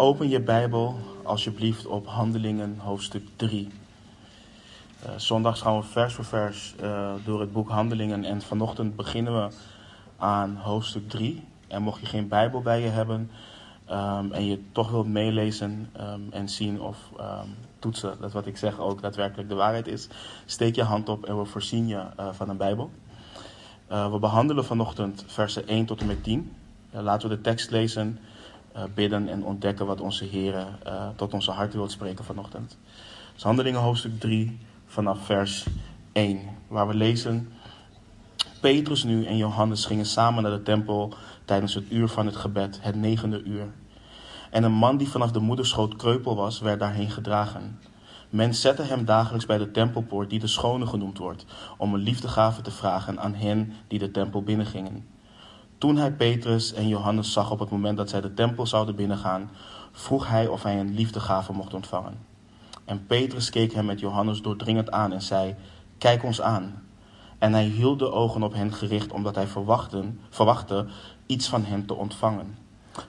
open je Bijbel alsjeblieft op Handelingen hoofdstuk 3. Uh, zondags gaan we vers voor vers uh, door het boek Handelingen en vanochtend beginnen we aan hoofdstuk 3. En mocht je geen Bijbel bij je hebben um, en je toch wilt meelezen um, en zien of um, toetsen dat wat ik zeg ook daadwerkelijk de waarheid is, steek je hand op en we voorzien je uh, van een Bijbel. we behandelen vanochtend versen 1 tot en met 10. laten we de tekst lezen bidden en ontdekken wat onze Heer uh, tot onze hart wil spreken vanochtend. Dus Handelingen hoofdstuk 3 vanaf vers 1, waar we lezen... Petrus nu en Johannes gingen samen naar de tempel tijdens het uur van het gebed, het negende uur. En een man die vanaf de moederschoot kreupel was, werd daarheen gedragen. Men zette hem dagelijks bij de tempelpoort, die de schone genoemd wordt, om een liefdegave te vragen aan hen die de tempel binnengingen. Toen hij Petrus en Johannes zag op het moment dat zij de tempel zouden binnengaan, vroeg hij of hij een liefdegave mocht ontvangen. En Petrus keek hem met Johannes doordringend aan en zei: Kijk ons aan. En hij hield de ogen op hen gericht, omdat hij verwachtte, iets van hen te ontvangen.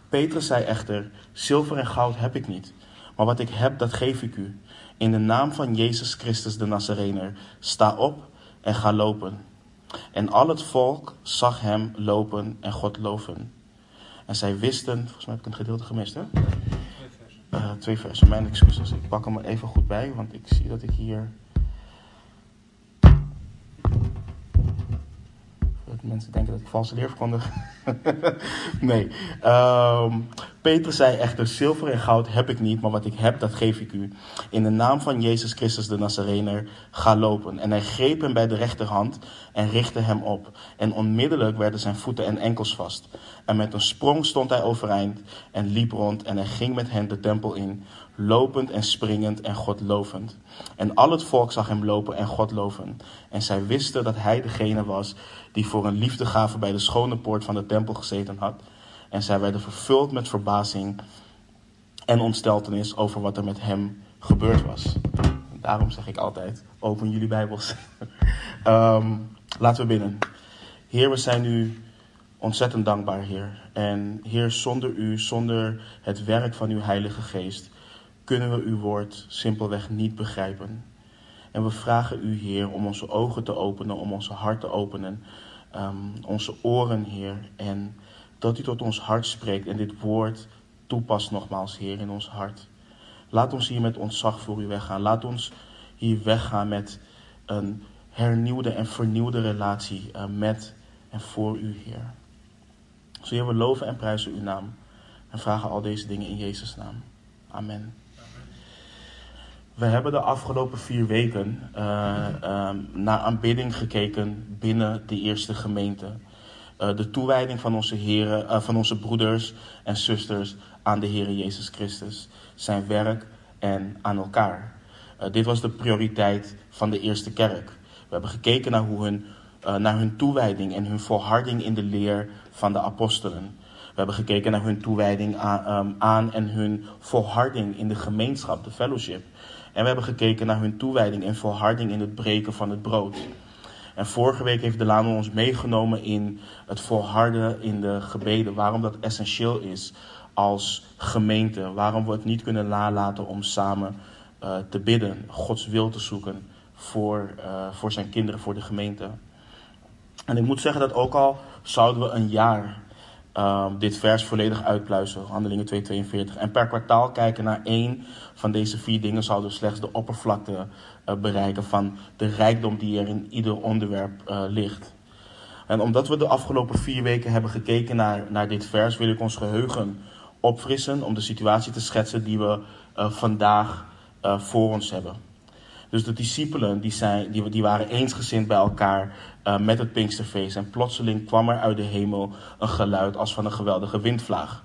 Petrus zei echter: Zilver en goud heb ik niet, maar wat ik heb, dat geef ik u. In de naam van Jezus Christus de Nazarener, sta op en ga lopen. En al het volk zag hem lopen en God loven. En zij wisten, volgens mij heb ik een gedeelte gemist, hè? Uh, twee versen, mijn excuses. Ik pak hem er even goed bij, want ik zie dat ik hier mensen denken dat ik valse leer verkondig. nee. Um, Petrus zei echter, zilver en goud heb ik niet, maar wat ik heb, dat geef ik u. In de naam van Jezus Christus de Nazarener, ga lopen. En hij greep hem bij de rechterhand en richtte hem op. En onmiddellijk werden zijn voeten en enkels vast. En met een sprong stond hij overeind en liep rond en hij ging met hen de tempel in, lopend en springend en God lovend. En al het volk zag hem lopen en God loven. En zij wisten dat hij degene was die voor een liefdegave bij de schone poort van de tempel gezeten had. En zij werden vervuld met verbazing en ontsteltenis over wat er met hem gebeurd was. Daarom zeg ik altijd: open jullie Bijbels. um, laten we binnen. Heer, we zijn u ontzettend dankbaar, Heer. En Heer, zonder u, zonder het werk van uw Heilige Geest, kunnen we uw woord simpelweg niet begrijpen. En we vragen u, Heer, om onze ogen te openen, om onze hart te openen, um, onze oren, Heer. En dat u tot ons hart spreekt en dit woord toepast nogmaals, Heer, in ons hart. Laat ons hier met ontzag voor u weggaan. Laat ons hier weggaan met een hernieuwde en vernieuwde relatie uh, met en voor u, Heer. Zo, Heer, we loven en prijzen uw naam en vragen al deze dingen in Jezus' naam. Amen. We hebben de afgelopen vier weken uh, uh, naar aanbidding gekeken binnen de eerste gemeente. Uh, de toewijding van onze, heren, van onze broeders en zusters aan de Heer Jezus Christus, zijn werk en aan elkaar. dit was de prioriteit van de eerste kerk. We hebben gekeken naar, hoe hun, naar hun toewijding en hun volharding in de leer van de apostelen. We hebben gekeken naar hun toewijding aan, um, aan en hun volharding in de gemeenschap, de fellowship. En we hebben gekeken naar hun toewijding en volharding in het breken van het brood. En vorige week heeft Delano ons meegenomen in het volharden in de gebeden. Waarom dat essentieel is als gemeente. Waarom we het niet kunnen nalaten om samen uh, te bidden. Gods wil te zoeken voor, uh, voor zijn kinderen, voor de gemeente. En ik moet zeggen dat ook al zouden we een jaar um, dit vers volledig uitpluizen, Handelingen 2:42. En per kwartaal kijken naar één van deze vier dingen zouden we slechts de oppervlakte uh, bereiken van de rijkdom die er in ieder onderwerp uh, ligt. En omdat we de afgelopen vier weken hebben gekeken naar, naar dit vers, wil ik ons geheugen opfrissen om de situatie te schetsen die we uh, vandaag voor ons hebben. Dus de discipelen die, zijn, die, waren eensgezind bij elkaar uh, met het Pinksterfeest. En plotseling kwam er uit de hemel een geluid als van een geweldige windvlaag.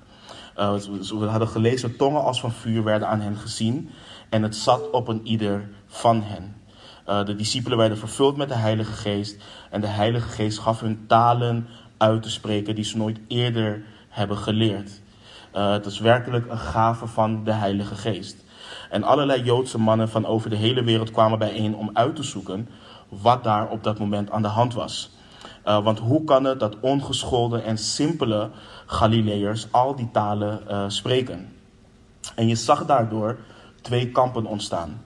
Uh, we hadden gelezen, tongen als van vuur werden aan hen gezien. En het zat op een ieder van hen. Uh, de discipelen werden vervuld met de Heilige Geest. En de Heilige Geest gaf hun talen uit te spreken die ze nooit eerder hebben geleerd. het is werkelijk een gave van de Heilige Geest. En allerlei Joodse mannen van over de hele wereld kwamen bijeen om uit te zoeken wat daar op dat moment aan de hand was. Uh, want hoe kan het dat ongeschoolde en simpele Galileërs al die talen uh, spreken? En je zag daardoor twee kampen ontstaan.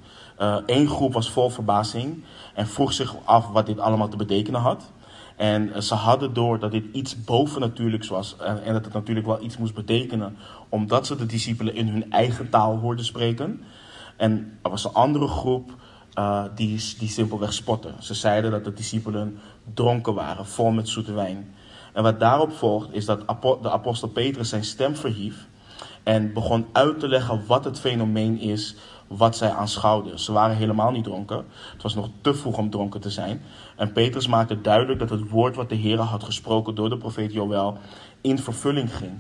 Eén groep was vol verbazing en vroeg zich af wat dit allemaal te betekenen had. En ze hadden door dat dit iets bovennatuurlijks was. En, en, dat het natuurlijk wel iets moest betekenen. Omdat ze de discipelen in hun eigen taal hoorden spreken. En er was een andere groep uh, die, die simpelweg spotten. Ze zeiden dat de discipelen dronken waren, vol met zoete wijn. En wat daarop volgt is dat de apostel Petrus zijn stem verhief. En begon uit te leggen wat het fenomeen is wat zij aanschouwden. Ze waren helemaal niet dronken. Het was nog te vroeg om dronken te zijn. En Petrus maakte duidelijk dat het woord wat de Heer had gesproken door de profeet Joël in vervulling ging.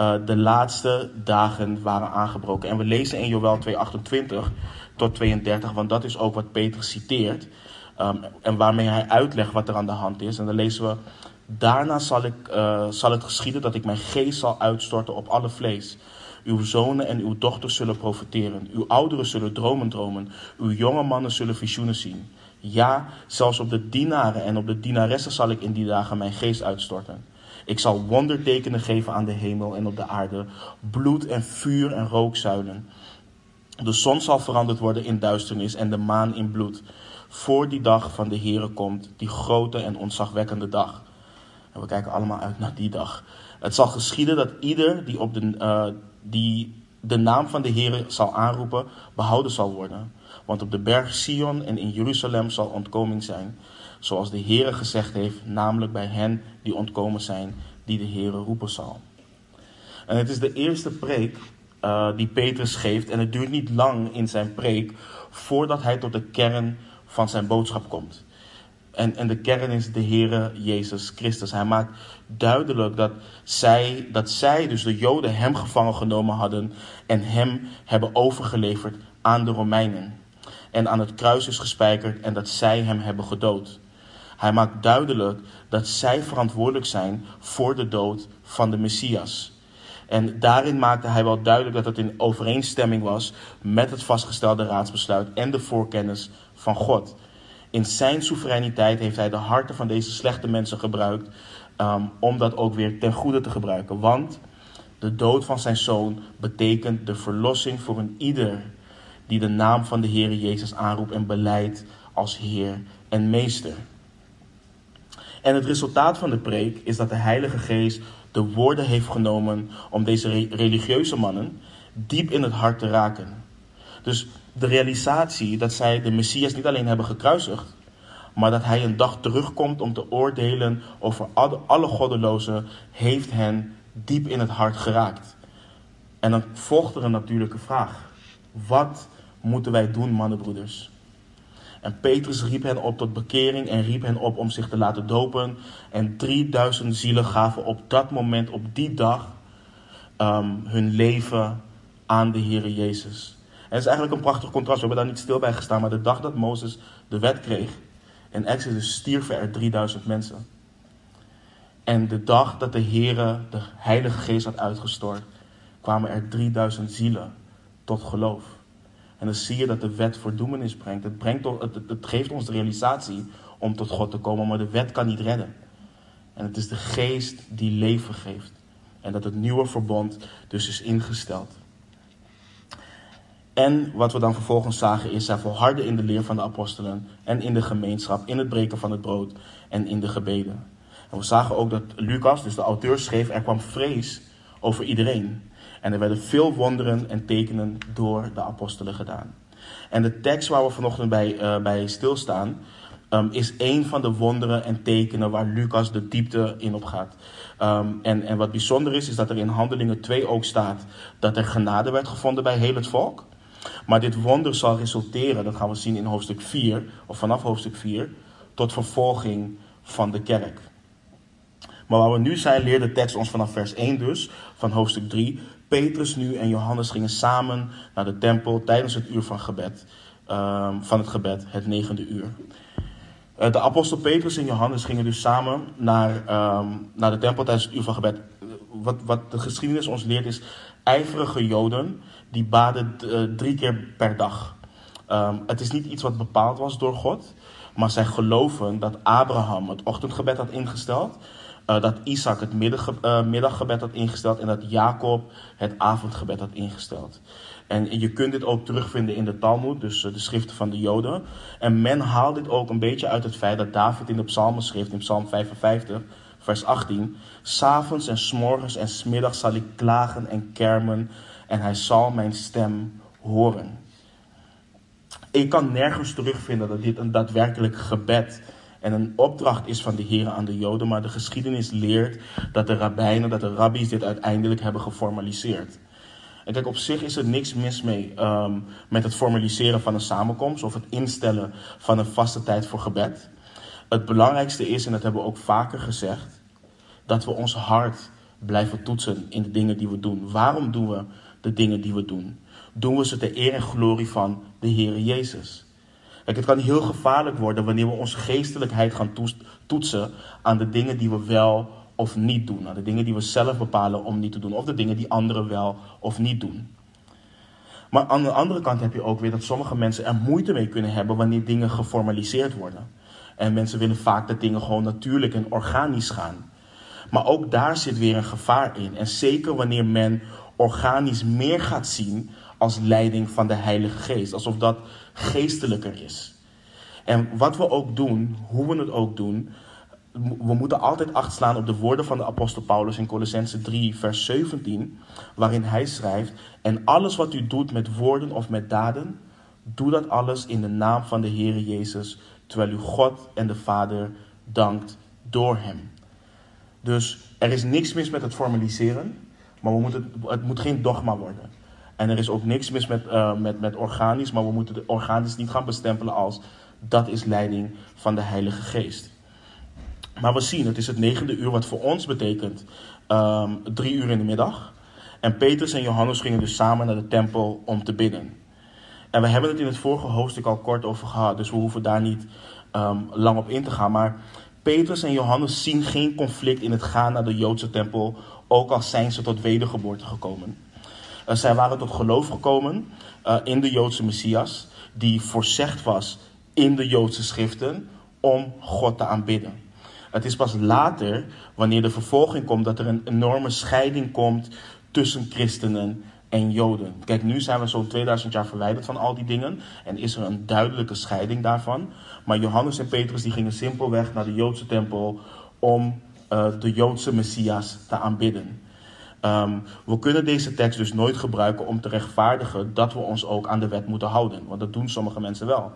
Uh, de laatste dagen waren aangebroken. En we lezen in Joël 2:28 tot 32, want dat is ook wat Petrus citeert. Um, en waarmee hij uitlegt wat er aan de hand is. En dan lezen we: Daarna zal, ik, uh, zal het geschieden dat ik mijn geest zal uitstorten op alle vlees. Uw zonen en uw dochters zullen profiteren. Uw ouderen zullen dromen dromen. Uw jonge mannen zullen visioenen zien. Ja, zelfs op de dienaren en op de dienaressen zal ik in die dagen mijn geest uitstorten. Ik zal wondertekenen geven aan de hemel en op de aarde, bloed en vuur en rookzuilen. De zon zal veranderd worden in duisternis en de maan in bloed. Voor die dag van de Here komt, die grote en ontzagwekkende dag. En we kijken allemaal uit naar die dag. Het zal geschieden dat ieder die, op de, uh, die de naam van de Here zal aanroepen, behouden zal worden. Want op de berg Sion en in Jeruzalem zal ontkoming zijn. Zoals de Heere gezegd heeft, namelijk bij hen die ontkomen zijn, die de Heere roepen zal. En het is de eerste preek uh, die Petrus geeft. En het duurt niet lang in zijn preek voordat hij tot de kern van zijn boodschap komt. En, en de kern is de Heere Jezus Christus. Hij maakt duidelijk dat zij, dat zij, dus de Joden, hem gevangen genomen hadden en hem hebben overgeleverd aan de Romeinen. En aan het kruis is gespijkerd en dat zij hem hebben gedood. Hij maakt duidelijk dat zij verantwoordelijk zijn voor de dood van de Messias. En daarin maakte hij wel duidelijk dat het in overeenstemming was met het vastgestelde raadsbesluit en de voorkennis van God. In zijn soevereiniteit heeft hij de harten van deze slechte mensen gebruikt um, om dat ook weer ten goede te gebruiken. Want de dood van zijn zoon betekent de verlossing voor een ieder die de naam van de Heer Jezus aanroept en beleidt als Heer en Meester. En het resultaat van de preek is dat de Heilige Geest de woorden heeft genomen om deze religieuze mannen diep in het hart te raken. Dus de realisatie dat zij de Messias niet alleen hebben gekruisigd, maar dat hij een dag terugkomt om te oordelen over alle goddelozen, heeft hen diep in het hart geraakt. En dan volgt er een natuurlijke vraag. Wat moeten wij doen, mannenbroeders? En Petrus riep hen op tot bekering en riep hen op om zich te laten dopen. En 3000 zielen gaven op dat moment, op die dag, um, hun leven aan de Heer Jezus. En het is eigenlijk een prachtig contrast. We hebben daar niet stil bij gestaan. Maar de dag dat Mozes de wet kreeg, in Exodus stierven er 3000 mensen. En de dag dat de Heere de Heilige Geest had uitgestort, kwamen er 3000 zielen tot geloof. En dan zie je dat de wet verdoemenis brengt. Het, brengt het, het geeft ons de realisatie om tot God te komen, maar de wet kan niet redden. En het is de geest die leven geeft. En dat het nieuwe verbond dus is ingesteld. En wat we dan vervolgens zagen is, zij volharden in de leer van de apostelen en in de gemeenschap, in het breken van het brood en in de gebeden. En we zagen ook dat Lucas, dus de auteur, schreef, er kwam vrees over iedereen. En er werden veel wonderen en tekenen door de apostelen gedaan. En de tekst waar we vanochtend bij, uh, bij stilstaan, um, is een van de wonderen en tekenen waar Lucas de diepte in op gaat. Um, en, en wat bijzonder is, is dat er in Handelingen 2 ook staat dat er genade werd gevonden bij heel het volk. Maar dit wonder zal resulteren, dat gaan we zien in hoofdstuk 4, of vanaf hoofdstuk 4, tot vervolging van de kerk. Maar waar we nu zijn, leert de tekst ons vanaf vers 1 dus, van hoofdstuk 3, Petrus nu en Johannes gingen samen naar de tempel tijdens het uur van, gebed, um, van het gebed, het negende uur. Uh, de apostel Petrus en Johannes gingen dus samen naar, um, naar de tempel tijdens het uur van gebed. Wat, wat de geschiedenis ons leert is ijverige Joden die baden uh, drie keer per dag. Um, het is niet iets wat bepaald was door God, Maar zij geloven dat Abraham het ochtendgebed had ingesteld. Eh, dat Isaac het eh, middaggebed had ingesteld. En dat Jacob het avondgebed had ingesteld. En je kunt dit ook terugvinden in de Talmud, dus eh, de schriften van de Joden. En men haalt dit ook een beetje uit het feit dat David in de psalmen schrift, in psalm 55, vers 18. S'avonds en s'morgens en s'middags zal ik klagen en kermen en hij zal mijn stem horen. Ik kan nergens terugvinden dat dit een daadwerkelijk gebed en een opdracht is van de Heer aan de Joden, maar de geschiedenis leert dat de rabbijnen, dat de rabbies dit uiteindelijk hebben geformaliseerd. En kijk, op zich is er niks mis mee ehm, met het formaliseren van een samenkomst of het instellen van een vaste tijd voor gebed. Het belangrijkste is, en dat hebben we ook vaker gezegd, dat we ons hart blijven toetsen in de dingen die we doen. Waarom doen we de dingen die we doen? Doen we ze ter eer en glorie van de Heer Jezus? Het kan heel gevaarlijk worden wanneer we onze geestelijkheid gaan toetsen aan de dingen die we wel of niet doen. Aan de dingen die we zelf bepalen om niet te doen. Of de dingen die anderen wel of niet doen. Maar aan de andere kant heb je ook weer dat sommige mensen er moeite mee kunnen hebben wanneer dingen geformaliseerd worden. En mensen willen vaak dat dingen gewoon natuurlijk en organisch gaan. Maar ook daar zit weer een gevaar in. En zeker wanneer men organisch meer gaat zien als leiding van de Heilige Geest. Alsof dat geestelijker is. En wat we ook doen, hoe we het ook doen, we moeten altijd acht slaan op de woorden van de apostel Paulus in Colossense 3, vers 17, waarin hij schrijft: En alles wat u doet met woorden of met daden, doe dat alles in de naam van de Heere Jezus, terwijl u God en de Vader dankt door hem. Dus er is niks mis met het formaliseren, maar we moeten, het moet geen dogma worden. En er is ook niks mis met, uh, met, met organisch, maar we moeten de organisch niet gaan bestempelen als dat is leiding van de Heilige Geest. Maar we zien, het is het negende uur, wat voor ons betekent um, drie uur in de middag. En Petrus en Johannes gingen dus samen naar de tempel om te bidden. En we hebben het in het vorige hoofdstuk al kort over gehad, dus we hoeven daar niet um, lang op in te gaan. Maar Petrus en Johannes zien geen conflict in het gaan naar de Joodse tempel, ook al zijn ze tot wedergeboorte gekomen. Uh, zij waren tot geloof gekomen uh, in de Joodse Messias, die voorzegd was in de Joodse schriften om God te aanbidden. Het is pas later, wanneer de vervolging komt, dat er een enorme scheiding komt tussen christenen en Joden. Kijk, nu zijn we zo'n 2000 jaar verwijderd van al die dingen en is er een duidelijke scheiding daarvan. Maar Johannes en Petrus die gingen simpelweg naar de Joodse tempel om uh, de Joodse Messias te aanbidden. Um, we kunnen deze tekst dus nooit gebruiken om te rechtvaardigen dat we ons ook aan de wet moeten houden. Want dat doen sommige mensen wel.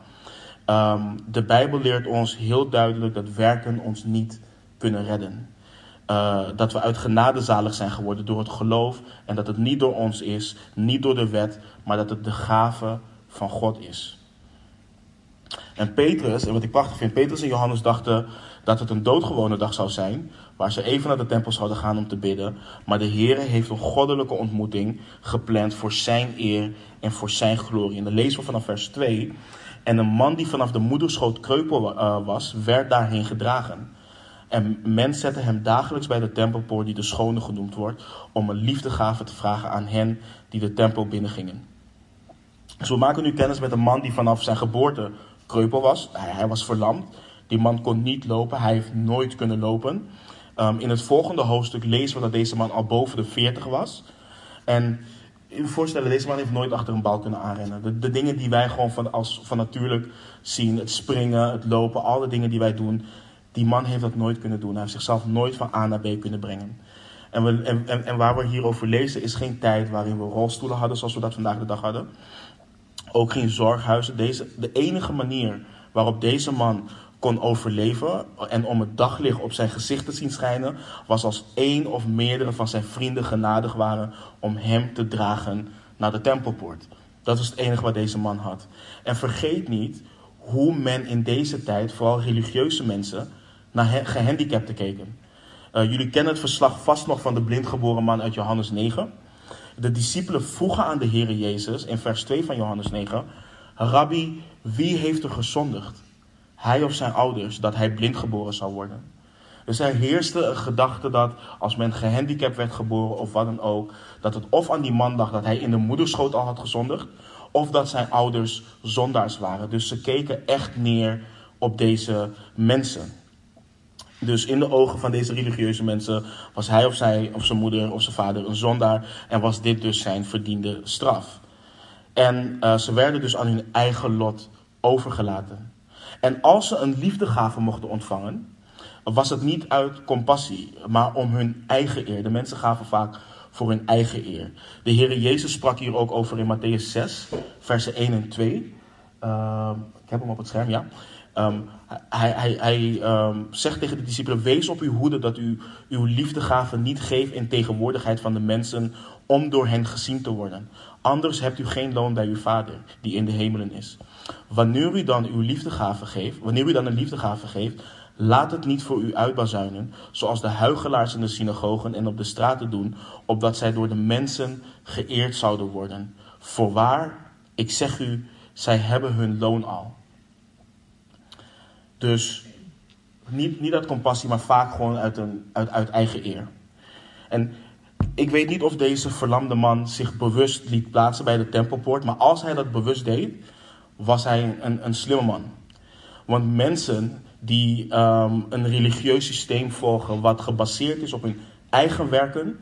Um, de Bijbel leert ons heel duidelijk dat werken ons niet kunnen redden. Uh, dat we uit genade zalig zijn geworden door het geloof. En dat het niet door ons is, niet door de wet, maar dat het de gave van God is. En Petrus, en wat ik prachtig vind, Petrus en Johannes dachten dat het een doodgewone dag zou zijn, waar ze even naar de tempel zouden gaan om te bidden. Maar de Heer heeft een goddelijke ontmoeting gepland voor zijn eer en voor zijn glorie. En dan lezen we vanaf vers 2. En een man die vanaf de moederschoot kreupel uh, was, werd daarheen gedragen. En men zette hem dagelijks bij de tempelpoort, die de schone genoemd wordt, om een liefdegave te vragen aan hen die de tempel binnengingen. Dus we maken nu kennis met een man die vanaf zijn geboorte kreupel was. Hij, was verlamd. Die man kon niet lopen. Hij heeft nooit kunnen lopen. Um, in het volgende hoofdstuk lezen we dat deze man al boven de 40 was. En je voorstellen, deze man heeft nooit achter een bal kunnen aanrennen. De, de dingen die wij gewoon van, als, van natuurlijk zien, het springen, het lopen, alle dingen die wij doen, die man heeft dat nooit kunnen doen. Hij heeft zichzelf nooit van A naar B kunnen brengen. En, we, en, en, en waar we hierover lezen is geen tijd waarin we rolstoelen hadden zoals we dat vandaag de dag hadden. Ook geen zorghuizen. Deze, de enige manier waarop deze man kon overleven en om het daglicht op zijn gezicht te zien schijnen, was als één of meerdere van zijn vrienden genadig waren om hem te dragen naar de tempelpoort. Dat was het enige wat deze man had. En vergeet niet hoe men in deze tijd, vooral religieuze mensen, naar gehandicapten keken. Uh, jullie kennen het verslag vast nog van de blindgeboren man uit Johannes 9. De discipelen vroegen aan de Heer Jezus in vers 2 van Johannes 9: Rabbi, wie heeft er gezondigd? Hij of zijn ouders, dat hij blind geboren zou worden. Dus er heerste een gedachte dat als men gehandicapt werd geboren of wat dan ook, dat het of aan die man lag dat hij in de moederschoot al had gezondigd, of dat zijn ouders zondaars waren. Dus ze keken echt neer op deze mensen. Dus in de ogen van deze religieuze mensen was hij of zij of zijn moeder of zijn vader een zondaar en was dit dus zijn verdiende straf. En uh, ze werden dus aan hun eigen lot overgelaten. En als ze een liefdegave mochten ontvangen, was het niet uit compassie, maar om hun eigen eer. De mensen gaven vaak voor hun eigen eer. De Heer Jezus sprak hier ook over in Matthäus 6, versen 1 en 2. Uh, ik heb hem op het scherm, ja. Um, hij um, zegt tegen de discipelen: Wees op uw hoede dat u uw liefdegave niet geeft in tegenwoordigheid van de mensen om door hen gezien te worden. Anders hebt u geen loon bij uw Vader die in de hemelen is. Wanneer u dan uw liefdegave geeft, wanneer u dan een liefdegave geeft, laat het niet voor u uitbazuinen, zoals de huigelaars in de synagogen en op de straten doen, opdat zij door de mensen geëerd zouden worden. Voorwaar, ik zeg u, zij hebben hun loon al. Dus niet, niet uit compassie, maar vaak gewoon uit, een, uit, uit eigen eer. En ik weet niet of deze verlamde man zich bewust liet plaatsen bij de tempelpoort, maar als hij dat bewust deed, was hij een, een slimme man. Want mensen die um, een religieus systeem volgen wat gebaseerd is op hun eigen werken,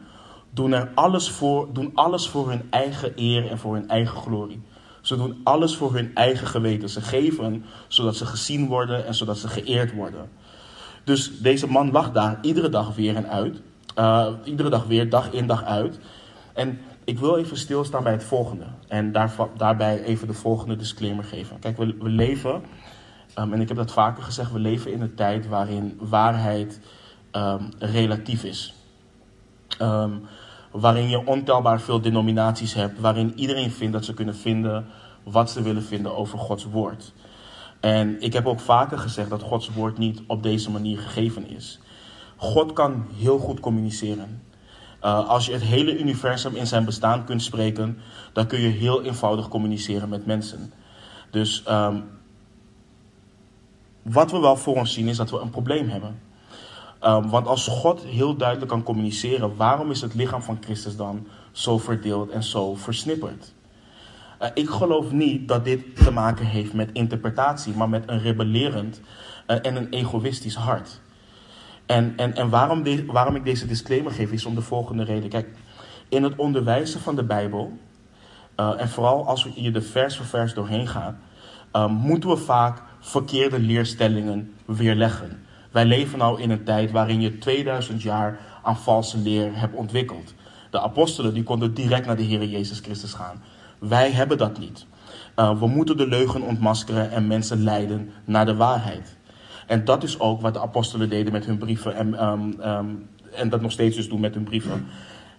doen, er alles voor, doen alles voor hun eigen eer en voor hun eigen glorie. Ze doen alles voor hun eigen geweten. Ze geven zodat ze gezien worden en zodat ze geëerd worden. Dus deze man lag daar iedere dag weer en uit. Uh, iedere dag weer, dag in dag uit. En ik wil even stilstaan bij het volgende. En daar, daarbij even de volgende disclaimer geven. Kijk, we, we leven, um, en ik heb dat vaker gezegd, we leven in een tijd waarin waarheid um, relatief is. Um, waarin je ontelbaar veel denominaties hebt, waarin iedereen vindt dat ze kunnen vinden wat ze willen vinden over Gods woord. En ik heb ook vaker gezegd dat Gods woord niet op deze manier gegeven is. God kan heel goed communiceren. Uh, als je het hele universum in zijn bestaan kunt spreken, dan kun je heel eenvoudig communiceren met mensen. Dus um, wat we wel voor ons zien is dat we een probleem hebben. Um, want als God heel duidelijk kan communiceren, waarom is het lichaam van Christus dan zo verdeeld en zo versnipperd? Uh, ik geloof niet dat dit te maken heeft met interpretatie, maar met een rebellerend uh, en een egoïstisch hart. En, en, en waarom, waarom ik deze disclaimer geef, is om de volgende reden. Kijk, in het onderwijzen van de Bijbel, uh, en vooral als hier de vers voor vers doorheen gaan, moeten we vaak verkeerde leerstellingen weerleggen. Wij leven nou in een tijd waarin je 2000 jaar aan valse leer hebt ontwikkeld. De apostelen die konden direct naar de Heer Jezus Christus gaan. Wij hebben dat niet. Uh, we moeten de leugen ontmaskeren en mensen leiden naar de waarheid. En dat is ook wat de apostelen deden met hun brieven en, um, um, en dat nog steeds dus doen met hun brieven.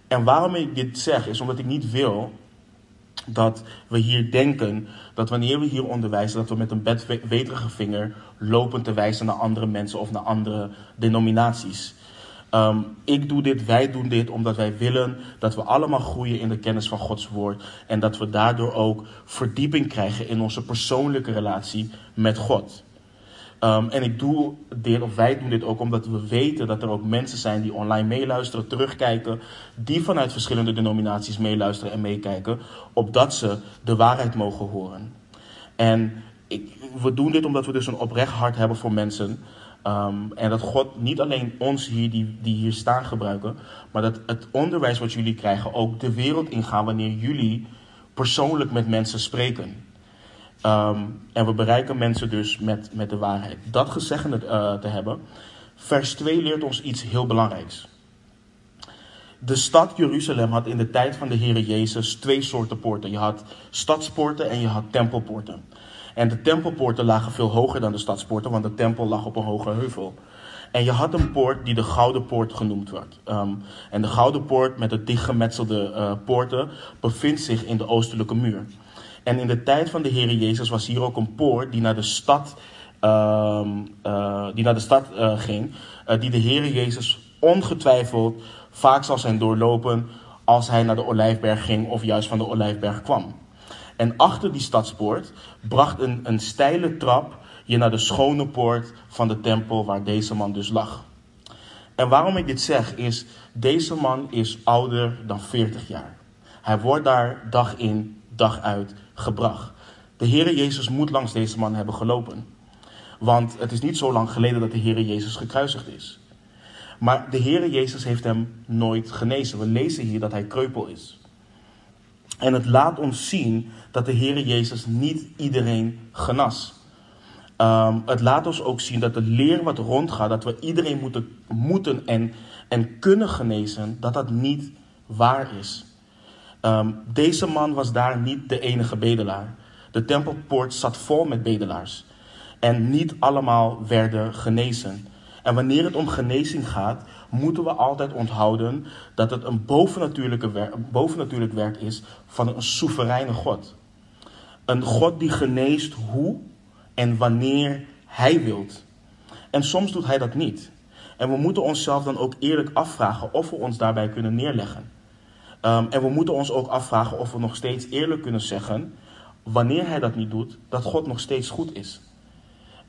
En waarom ik dit zeg, is omdat ik niet wil dat we hier denken dat wanneer we hier onderwijzen, dat we met een bedweterige vinger lopen te wijzen naar andere mensen of naar andere denominaties. Um, ik doe dit, wij doen dit, omdat wij willen dat we allemaal groeien in de kennis van Gods woord. En dat we daardoor ook verdieping krijgen in onze persoonlijke relatie met God. Um, en ik doe dit, of wij doen dit ook omdat we weten dat er ook mensen zijn die online meeluisteren, terugkijken, die vanuit verschillende denominaties meeluisteren en meekijken, opdat ze de waarheid mogen horen. En ik, we doen dit omdat we dus een oprecht hart hebben voor mensen. Um, en dat God niet alleen ons hier, die, die hier staan, gebruiken, maar dat het onderwijs wat jullie krijgen ook de wereld ingaan wanneer jullie persoonlijk met mensen spreken. Um, en we bereiken mensen dus met, met de waarheid. Dat gezegd uh, te hebben, vers 2 leert ons iets heel belangrijks. De stad Jeruzalem had in de tijd van de Heer Jezus twee soorten poorten. Je had stadspoorten en je had tempelpoorten. En de tempelpoorten lagen veel hoger dan de stadspoorten, want de tempel lag op een hoge heuvel. En je had een poort die de Gouden Poort genoemd werd. Um, en de Gouden Poort met de dichtgemetselde uh, poorten bevindt zich in de oostelijke muur. En in de tijd van de Heer Jezus was hier ook een poort die naar de stad, uh, uh, die naar de stad uh, ging, uh, die de Heer Jezus ongetwijfeld vaak zal zijn doorlopen als hij naar de Olijfberg ging of juist van de Olijfberg kwam. En achter die stadspoort bracht een, een steile trap je naar de schone poort van de tempel waar deze man dus lag. En waarom ik dit zeg is, deze man is ouder dan 40 jaar. Hij wordt daar dag in, dag uit gebracht. De Heere Jezus moet langs deze man hebben gelopen. Want het is niet zo lang geleden dat de Heer Jezus gekruisigd is. Maar de Heer Jezus heeft hem nooit genezen. We lezen hier dat hij kreupel is. En het laat ons zien dat de Heer Jezus niet iedereen genas. Ehm, het laat ons ook zien dat de leer wat rondgaat, dat we iedereen moeten, moeten en, en kunnen genezen, dat dat niet waar is. Ehm, deze man was daar niet de enige bedelaar. De tempelpoort zat vol met bedelaars. En niet allemaal werden genezen. En wanneer het om genezing gaat, moeten we altijd onthouden dat het een bovennatuurlijke bovennatuurlijk werk is van een soevereine God. Een God die geneest hoe en wanneer Hij wilt. En soms doet Hij dat niet. En we moeten onszelf dan ook eerlijk afvragen of we ons daarbij kunnen neerleggen. Um, en we moeten ons ook afvragen of we nog steeds eerlijk kunnen zeggen, wanneer Hij dat niet doet, dat God nog steeds goed is.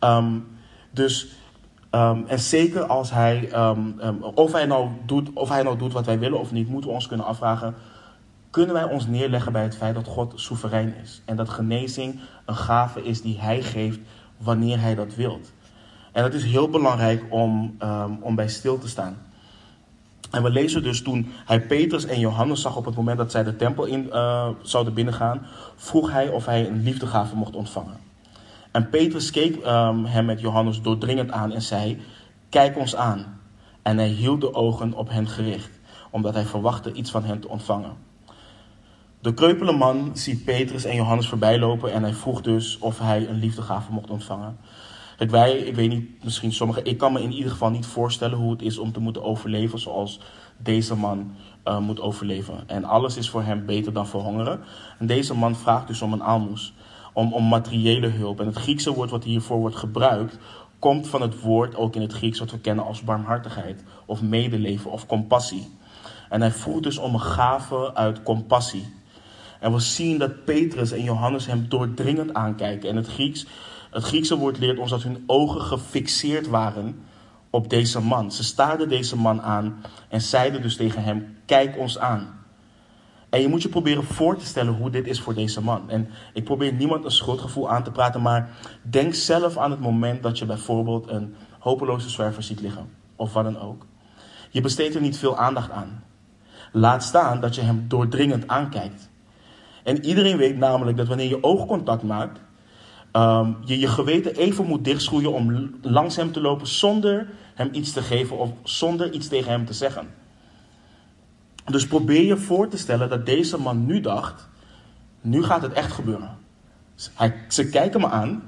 Um, dus, um, en zeker als hij, of, hij nou doet, of hij nou doet wat wij willen of niet, moeten we ons kunnen afvragen, kunnen wij ons neerleggen bij het feit dat God soeverein is. En dat genezing een gave is die Hij geeft wanneer Hij dat wilt. En dat is heel belangrijk om, om bij stil te staan. En we lezen dus toen hij Petrus en Johannes zag op het moment dat zij de tempel in uh, zouden binnengaan, vroeg hij of hij een liefdegave mocht ontvangen. En Petrus keek um, hem met Johannes doordringend aan en zei: Kijk ons aan. En hij hield de ogen op hen gericht, omdat hij verwachtte iets van hen te ontvangen. De kreupele man ziet Petrus en Johannes voorbijlopen en hij vroeg dus of hij een liefdegave mocht ontvangen. Wij, ik weet niet, misschien sommigen, ik kan me in ieder geval niet voorstellen hoe het is om te moeten overleven zoals deze man uh, moet overleven. En alles is voor hem beter dan verhongeren. En deze man vraagt dus om een aalmoes, om, om materiële hulp. En het Griekse woord wat hiervoor wordt gebruikt, komt van het woord ook in het Grieks wat we kennen als barmhartigheid, of medeleven, of compassie. En hij vroeg dus om een gave uit compassie. En we zien dat Petrus en Johannes hem doordringend aankijken. En het Grieks het Griekse woord leert ons dat hun ogen gefixeerd waren op deze man. Ze staarden deze man aan en zeiden dus tegen hem: Kijk ons aan. En je moet je proberen voor te stellen hoe dit is voor deze man. En ik probeer niemand een schuldgevoel aan te praten, maar denk zelf aan het moment dat je bijvoorbeeld een hopeloze zwerver ziet liggen, of wat dan ook. Je besteedt er niet veel aandacht aan. Laat staan dat je hem doordringend aankijkt. En iedereen weet namelijk dat wanneer je oogcontact maakt, um, je je geweten even moet dichtschroeien om langs hem te lopen zonder hem iets te geven of zonder iets tegen hem te zeggen. Dus probeer je voor te stellen dat deze man nu dacht, nu gaat het echt gebeuren. Hij, ze kijken me aan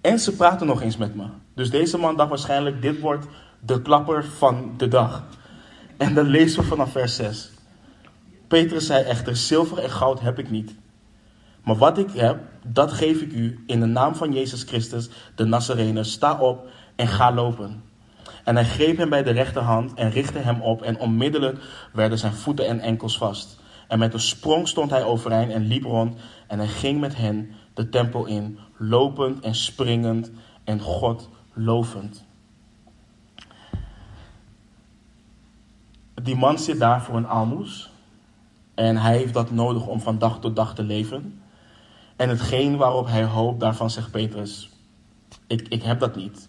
en ze praten nog eens met me. Dus deze man dacht waarschijnlijk, dit wordt de klapper van de dag. En dan lezen we vanaf vers 6. Petrus zei echter, zilver en goud heb ik niet. Maar wat ik heb, dat geef ik u in de naam van Jezus Christus, de Nazarener. Sta op en ga lopen. En hij greep hem bij de rechterhand en richtte hem op. En onmiddellijk werden zijn voeten en enkels vast. En met een sprong stond hij overeind en liep rond. En hij ging met hen de tempel in, lopend en springend en God lovend. Die man zit daar voor een aalmoes. En hij heeft dat nodig om van dag tot dag te leven. En hetgeen waarop hij hoopt, daarvan zegt Petrus, ik, ik heb dat niet.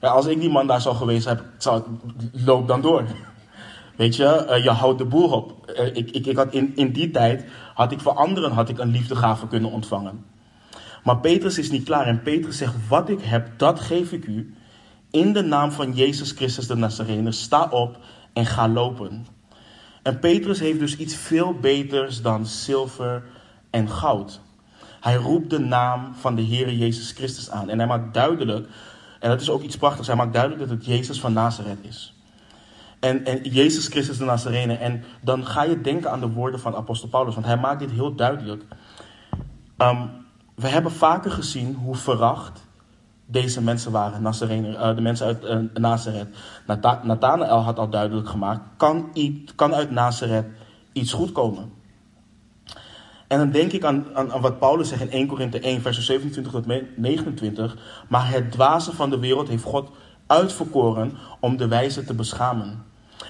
Ja, als ik die man daar zou geweest heb, zou, loop dan door. Weet je, uh, je houdt de boer op. Uh, ik, ik, ik had in, in die tijd, had ik voor anderen had ik een liefdegave kunnen ontvangen. Maar Petrus is niet klaar en Petrus zegt, wat ik heb, dat geef ik u. In de naam van Jezus Christus de Nazarener, sta op en ga lopen. En Petrus heeft dus iets veel beters dan zilver en goud. Hij roept de naam van de Heer Jezus Christus aan. En hij maakt duidelijk, en dat is ook iets prachtigs, hij maakt duidelijk dat het Jezus van Nazareth is. En, en Jezus Christus de Nazarene. En dan ga je denken aan de woorden van apostel Paulus, want hij maakt dit heel duidelijk. Um, we hebben vaker gezien hoe veracht deze mensen waren, Nazarene, uh, de mensen uit uh, Nazareth. Nathanael had al duidelijk gemaakt, kan, kan uit Nazareth iets goed komen. En dan denk ik aan, aan, aan, wat Paulus zegt in 1 Korinthe 1, vers 27 tot 29. Maar het dwaze van de wereld heeft God uitverkoren om de wijze te beschamen.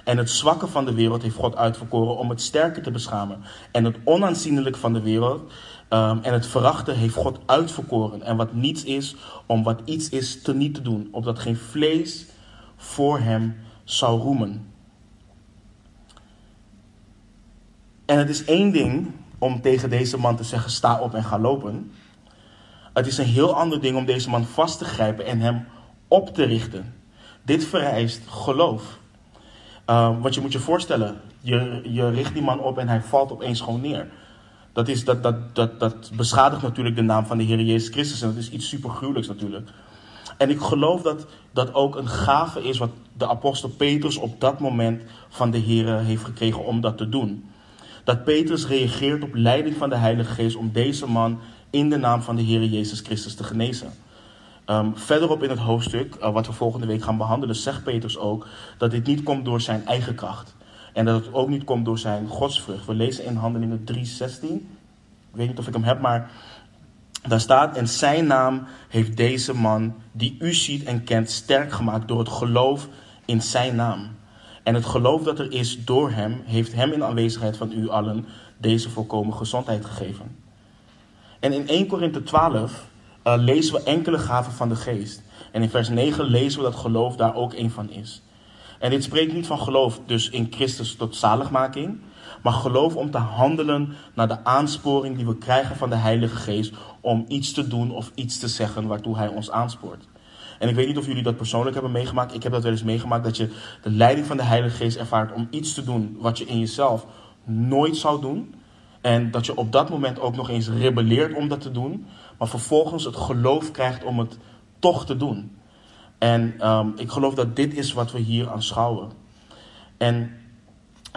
En het zwakke van de wereld heeft God uitverkoren om het sterke te beschamen. En het onaanzienlijke van de wereld ehm, en het verachte heeft God uitverkoren. En wat niets is, om wat iets is te niet te doen. Opdat geen vlees voor hem zou roemen. En het is één ding om tegen deze man te zeggen: sta op en ga lopen. Het is een heel ander ding om deze man vast te grijpen en hem op te richten. Dit vereist geloof. Uh, want je moet je voorstellen, je, je richt die man op en hij valt opeens gewoon neer. Dat, is, dat, dat, dat, dat beschadigt natuurlijk de naam van de Heer Jezus Christus en dat is iets super gruwelijks natuurlijk. En ik geloof dat dat ook een gave is wat de apostel Petrus op dat moment van de Heer heeft gekregen om dat te doen. Dat Petrus reageert op leiding van de Heilige Geest om deze man in de naam van de Heer Jezus Christus te genezen. Um, verderop in het hoofdstuk, uh, wat we volgende week gaan behandelen, zegt Petrus ook dat dit niet komt door zijn eigen kracht. En dat het ook niet komt door zijn godsvrucht. We lezen in Handelingen 3:16. Ik weet niet of ik hem heb, maar daar staat: En zijn naam heeft deze man, die u ziet en kent, sterk gemaakt door het geloof in zijn naam. En het geloof dat er is door hem, heeft hem in aanwezigheid van u allen deze volkomen gezondheid gegeven. En in 1 Korinthe 12 uh, lezen we enkele gaven van de geest. En in vers 9 lezen we dat geloof daar ook een van is. En dit spreekt niet van geloof dus in Christus tot zaligmaking, maar geloof om te handelen naar de aansporing die we krijgen van de Heilige Geest om iets te doen of iets te zeggen waartoe Hij ons aanspoort. En ik weet niet of jullie dat persoonlijk hebben meegemaakt. Ik heb dat wel eens meegemaakt dat je de leiding van de Heilige Geest ervaart om iets te doen wat je in jezelf nooit zou doen. En dat je op dat moment ook nog eens rebelleert om dat te doen maar vervolgens het geloof krijgt om het toch te doen. En um, ik geloof dat dit is wat we hier aanschouwen. En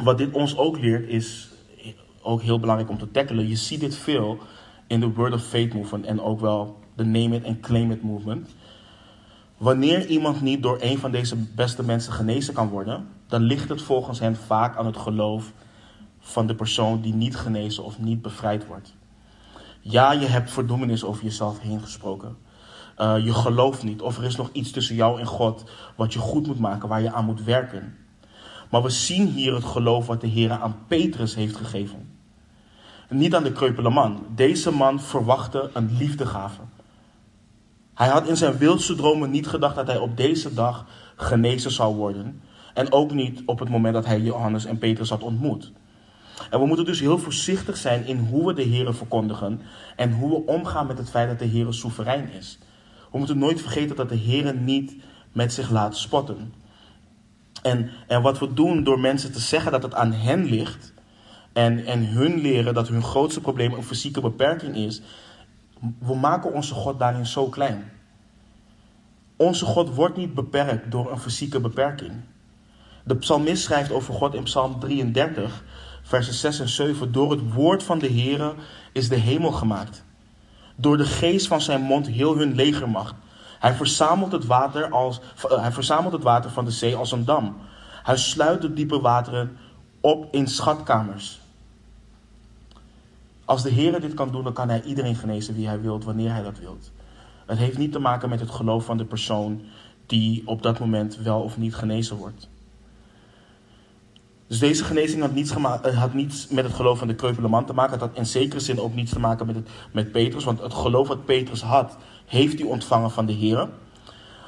wat dit ons ook leert is ook heel belangrijk om te tackelen. Je ziet dit veel in de Word of Faith movement en ook wel de Name It and Claim It movement. Wanneer iemand niet door een van deze beste mensen genezen kan worden, dan ligt het volgens hen vaak aan het geloof van de persoon die niet genezen of niet bevrijd wordt. Ja, je hebt verdoemenis over jezelf heen gesproken. Uh, je gelooft niet of er is nog iets tussen jou en God wat je goed moet maken, waar je aan moet werken. Maar we zien hier het geloof wat de Heer aan Petrus heeft gegeven. Niet aan de kreupele man. Deze man verwachtte een liefdegave. Hij had in zijn wildste dromen niet gedacht dat hij op deze dag genezen zou worden. En ook niet op het moment dat hij Johannes en Petrus had ontmoet. En we moeten dus heel voorzichtig zijn in hoe we de Heer verkondigen en hoe we omgaan met het feit dat de Heer soeverein is. We moeten nooit vergeten dat de Heer niet met zich laat spotten. En, en wat we doen door mensen te zeggen dat het aan hen ligt en, en hun leren dat hun grootste probleem een fysieke beperking is, we maken onze God daarin zo klein. Onze God wordt niet beperkt door een fysieke beperking. De psalmist schrijft over God in Psalm 33 versen 6 en 7. Door het woord van de Heere is de hemel gemaakt. Door de geest van zijn mond heel hun legermacht. Hij verzamelt het water, als, hij verzamelt het water van de zee als een dam. Hij sluit de diepe wateren op in schatkamers. Als de Heer dit kan doen, dan kan hij iedereen genezen wie hij wilt, wanneer hij dat wilt. Het heeft niet te maken met het geloof van de persoon die op dat moment wel of niet genezen wordt. Dus deze genezing had niets, eh, had niets met het geloof van de kreupele man te maken. Het had in zekere zin ook niets te maken met, het, met Petrus. Want het geloof wat Petrus had, heeft hij ontvangen van de Heer.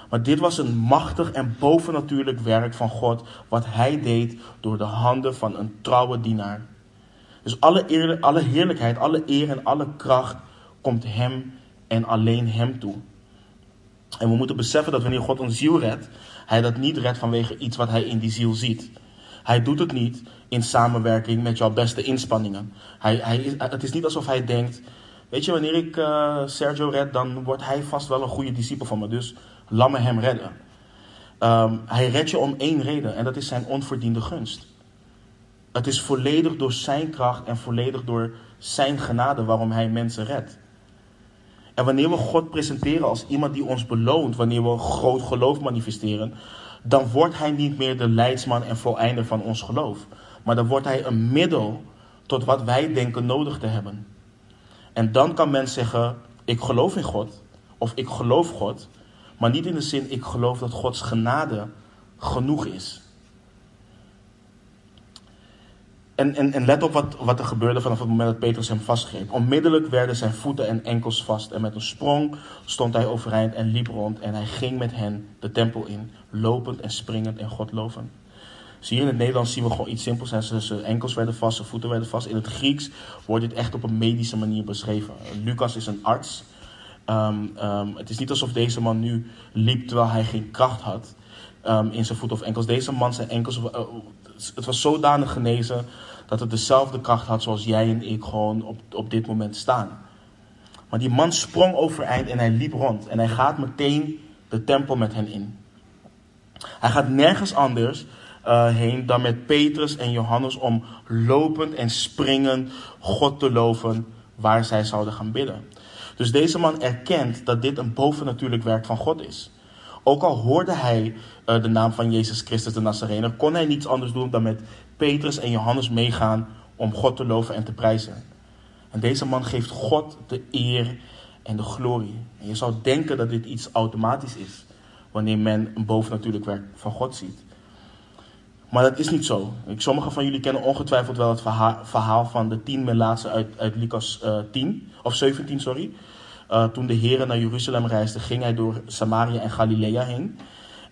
Maar dit was een machtig en bovennatuurlijk werk van God. Wat hij deed door de handen van een trouwe dienaar. Dus alle, eer, alle heerlijkheid, alle eer en alle kracht komt hem en alleen hem toe. En we moeten beseffen dat wanneer God een ziel redt, hij dat niet redt vanwege iets wat hij in die ziel ziet. Hij doet het niet in samenwerking met jouw beste inspanningen. Hij, hij, het is niet alsof hij denkt, weet je, wanneer ik uh, Sergio red, dan wordt hij vast wel een goede discipel van me. Dus laat hem redden. Um, hij redt je om één reden en dat is zijn onverdiende gunst. Het is volledig door zijn kracht en volledig door zijn genade waarom hij mensen redt. En wanneer we God presenteren als iemand die ons beloont, wanneer we groot geloof manifesteren, dan wordt hij niet meer de leidsman en voleinder van ons geloof. Maar dan wordt hij een middel tot wat wij denken nodig te hebben. En dan kan men zeggen: Ik geloof in God, of ik geloof God, maar niet in de zin: Ik geloof dat Gods genade genoeg is. En, en, en let op wat, wat er gebeurde vanaf het moment dat Petrus hem vastgreep. Onmiddellijk werden zijn voeten en enkels vast. En met een sprong stond hij overeind en liep rond. En hij ging met hen de tempel in, lopend en springend en God lovend. Zie je, in het Nederlands zien we gewoon iets simpels. Zijn enkels werden vast, zijn voeten werden vast. In het Grieks wordt dit echt op een medische manier beschreven. Lucas is een arts. Ehm, ehm, het is niet alsof deze man nu liep terwijl hij geen kracht had um, in zijn voeten of enkels. Deze man zijn enkels, uh, het was zodanig genezen dat het dezelfde kracht had zoals jij en ik gewoon op, op dit moment staan. Maar die man sprong overeind en hij liep rond. En hij gaat meteen de tempel met hen in. Hij gaat nergens anders uh, heen dan met Petrus en Johannes om lopend en springend God te loven waar zij zouden gaan bidden. Dus deze man erkent dat dit een bovennatuurlijk werk van God is. Ook al hoorde hij uh, de naam van Jezus Christus de Nazarener, kon hij niets anders doen dan met Petrus en Johannes meegaan om God te loven en te prijzen. En deze man geeft God de eer en de glorie. Je zou denken dat dit iets automatisch is wanneer men een bovennatuurlijk werk van God ziet. Maar dat is niet zo. Sommigen van jullie kennen ongetwijfeld wel het verhaal van de tien melaatsen uit, uit Lucas uh, 10, of 17, sorry. Uh, toen de Heer naar Jeruzalem reisde, ging hij door Samaria en Galilea heen.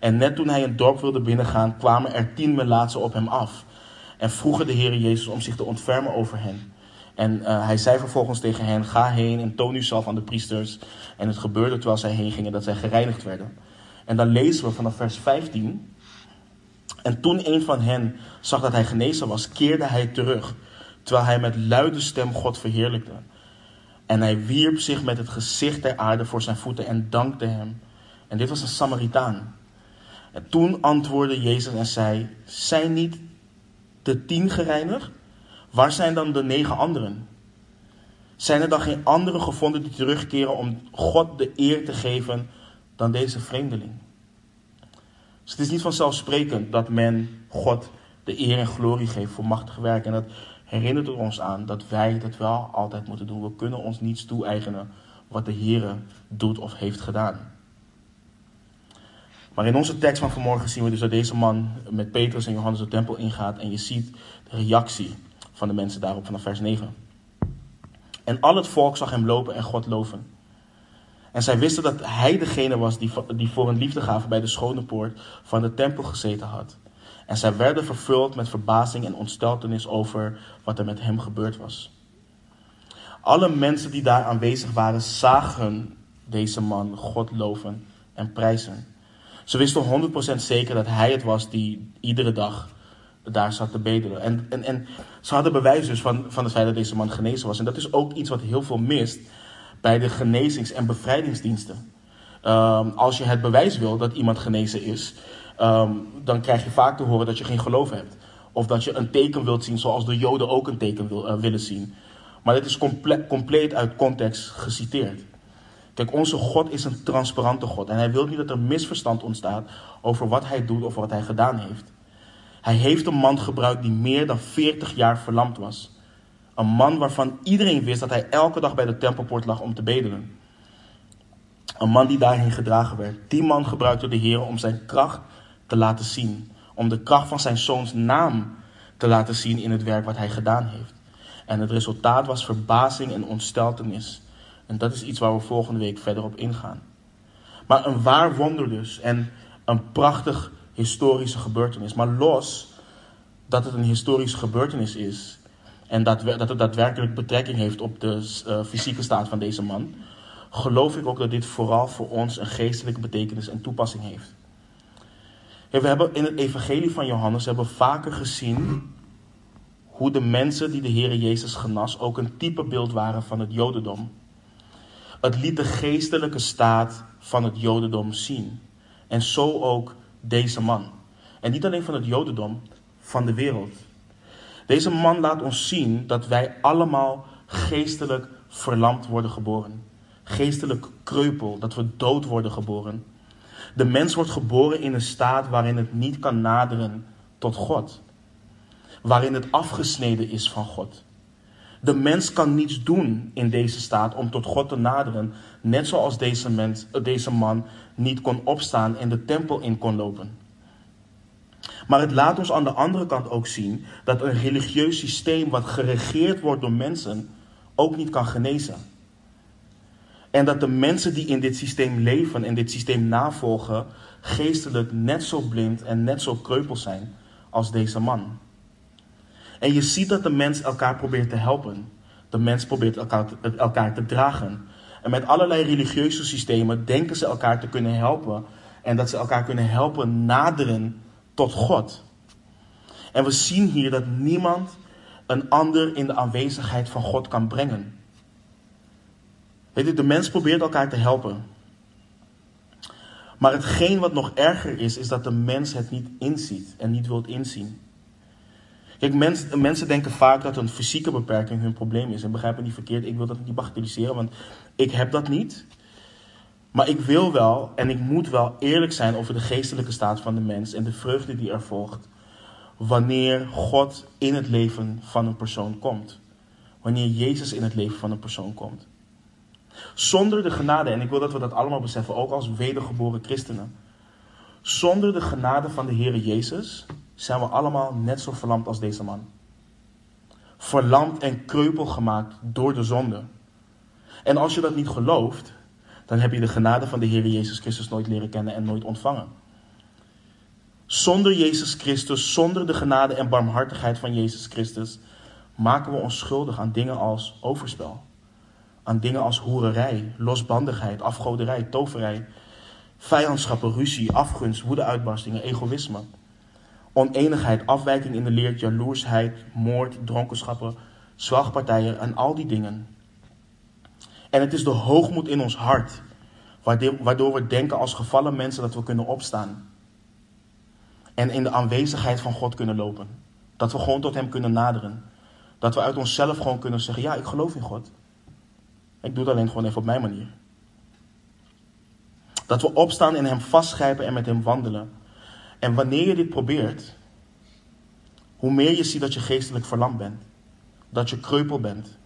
En net toen hij een dorp wilde binnengaan, kwamen er tien melaatsen op hem af. En vroegen de Heer Jezus om zich te ontfermen over hen. En uh, hij zei vervolgens tegen hen: Ga heen en toon uzelf aan de priesters. En het gebeurde terwijl zij heen gingen dat zij gereinigd werden. En dan lezen we vanaf vers 15. En toen een van hen zag dat hij genezen was, keerde hij terug, terwijl hij met luide stem God verheerlijkte. En hij wierp zich met het gezicht ter aarde voor zijn voeten en dankte hem. En dit was een Samaritaan. En toen antwoordde Jezus en zei: Zijn niet de tien gereinigd? Waar zijn dan de negen anderen? Zijn er dan geen anderen gevonden die terugkeren om God de eer te geven dan deze vreemdeling? Dus het is niet vanzelfsprekend dat men God de eer en glorie geeft voor machtig werk. En dat herinnert ons aan dat wij dat wel altijd moeten doen. We kunnen ons niets toe-eigenen wat de Heer doet of heeft gedaan. Maar in onze tekst van vanmorgen zien we dus dat deze man met Petrus en Johannes de tempel ingaat. En je ziet de reactie van de mensen daarop vanaf vers 9. En al het volk zag hem lopen en God loven. En zij wisten dat hij degene was die, die voor een liefdegave bij de schone poort van de tempel gezeten had. En zij werden vervuld met verbazing en ontsteltenis over wat er met hem gebeurd was. Alle mensen die daar aanwezig waren, zagen deze man God loven en prijzen. Ze wisten 100% zeker dat hij het was die iedere dag daar zat te bedelen. En, en, en ze hadden bewijs dus van, van het feit dat deze man genezen was. En dat is ook iets wat heel veel mist bij de genezings- en bevrijdingsdiensten. Um, als je het bewijs wil dat iemand genezen is, um, dan krijg je vaak te horen dat je geen geloof hebt. Of dat je een teken wilt zien zoals de Joden ook een teken uh, willen zien. Maar dit is comple compleet uit context geciteerd. Kijk, onze God is een transparante God. En hij wil niet dat er misverstand ontstaat over wat hij doet of wat hij gedaan heeft. Hij heeft een man gebruikt die meer dan 40 jaar verlamd was. Een man waarvan iedereen wist dat hij elke dag bij de tempelpoort lag om te bedelen. Een man die daarheen gedragen werd. Die man gebruikte de Heer om zijn kracht te laten zien. Om de kracht van zijn zoons naam te laten zien in het werk wat hij gedaan heeft. En het resultaat was verbazing en ontsteltenis. En dat is iets waar we volgende week verder op ingaan. Maar een waar wonder dus. En een prachtig historische gebeurtenis. Maar los dat het een historische gebeurtenis is. En dat, dat het daadwerkelijk betrekking heeft op de uh, fysieke staat van deze man. Geloof ik ook dat dit vooral voor ons een geestelijke betekenis en toepassing heeft. We hebben in het evangelie van Johannes hebben vaker gezien hoe de mensen die de Heer Jezus genas ook een type beeld waren van het Jodendom. Het liet de geestelijke staat van het Jodendom zien. En zo ook deze man. En niet alleen van het Jodendom, van de wereld. Deze man laat ons zien dat wij allemaal geestelijk verlamd worden geboren. Geestelijk kreupel, dat we dood worden geboren. De mens wordt geboren in een staat waarin het niet kan naderen tot God. Waarin het afgesneden is van God. De mens kan niets doen in deze staat om tot God te naderen, net zoals deze, mens, deze man niet kon opstaan en de tempel in kon lopen. Maar het laat ons aan de andere kant ook zien dat een religieus systeem wat geregeerd wordt door mensen ook niet kan genezen. En dat de mensen die in dit systeem leven en dit systeem navolgen, geestelijk net zo blind en net zo kreupel zijn als deze man. En je ziet dat de mens elkaar probeert te helpen. De mens probeert elkaar, elkaar te dragen. En met allerlei religieuze systemen denken ze elkaar te kunnen helpen. En dat ze elkaar kunnen helpen naderen tot God. En we zien hier dat niemand een ander in de aanwezigheid van God kan brengen. Weet je, de mens probeert elkaar te helpen. Maar hetgeen wat nog erger is, is dat de mens het niet inziet en niet wilt inzien. Kijk, mensen denken vaak dat een fysieke beperking hun probleem is. En begrijp me niet verkeerd, ik wil dat niet bagatelliseren, want ik heb dat niet. Maar ik wil wel en ik moet wel eerlijk zijn over de geestelijke staat van de mens en de vreugde die er volgt. Wanneer God in het leven van een persoon komt. Wanneer Jezus in het leven van een persoon komt. Zonder de genade, en ik wil dat we dat allemaal beseffen, ook als wedergeboren christenen. Zonder de genade van de Heer Jezus zijn we allemaal net zo verlamd als deze man. Verlamd en kreupel gemaakt door de zonde. En als je dat niet gelooft, dan heb je de genade van de Heer Jezus Christus nooit leren kennen en nooit ontvangen. Zonder Jezus Christus, zonder de genade en barmhartigheid van Jezus Christus, maken we ons schuldig aan dingen als overspel. Aan dingen als hoererij, losbandigheid, afgoderij, toverij, vijandschappen, ruzie, afgunst, woedeuitbarstingen, egoïsme. Oneenigheid, afwijking in de leer, jaloersheid, moord, dronkenschappen, zwagpartijen en al die dingen. En het is de hoogmoed in ons hart, waardoor we denken als gevallen mensen dat we kunnen opstaan. En in de aanwezigheid van God kunnen lopen. Dat we gewoon tot Hem kunnen naderen. Dat we uit onszelf gewoon kunnen zeggen, ja, ik geloof in God. Ik doe het alleen gewoon even op mijn manier. Dat we opstaan in Hem vastgrijpen en met Hem wandelen. En wanneer je dit probeert, hoe meer je ziet dat je geestelijk verlamd bent. Dat je kreupel bent.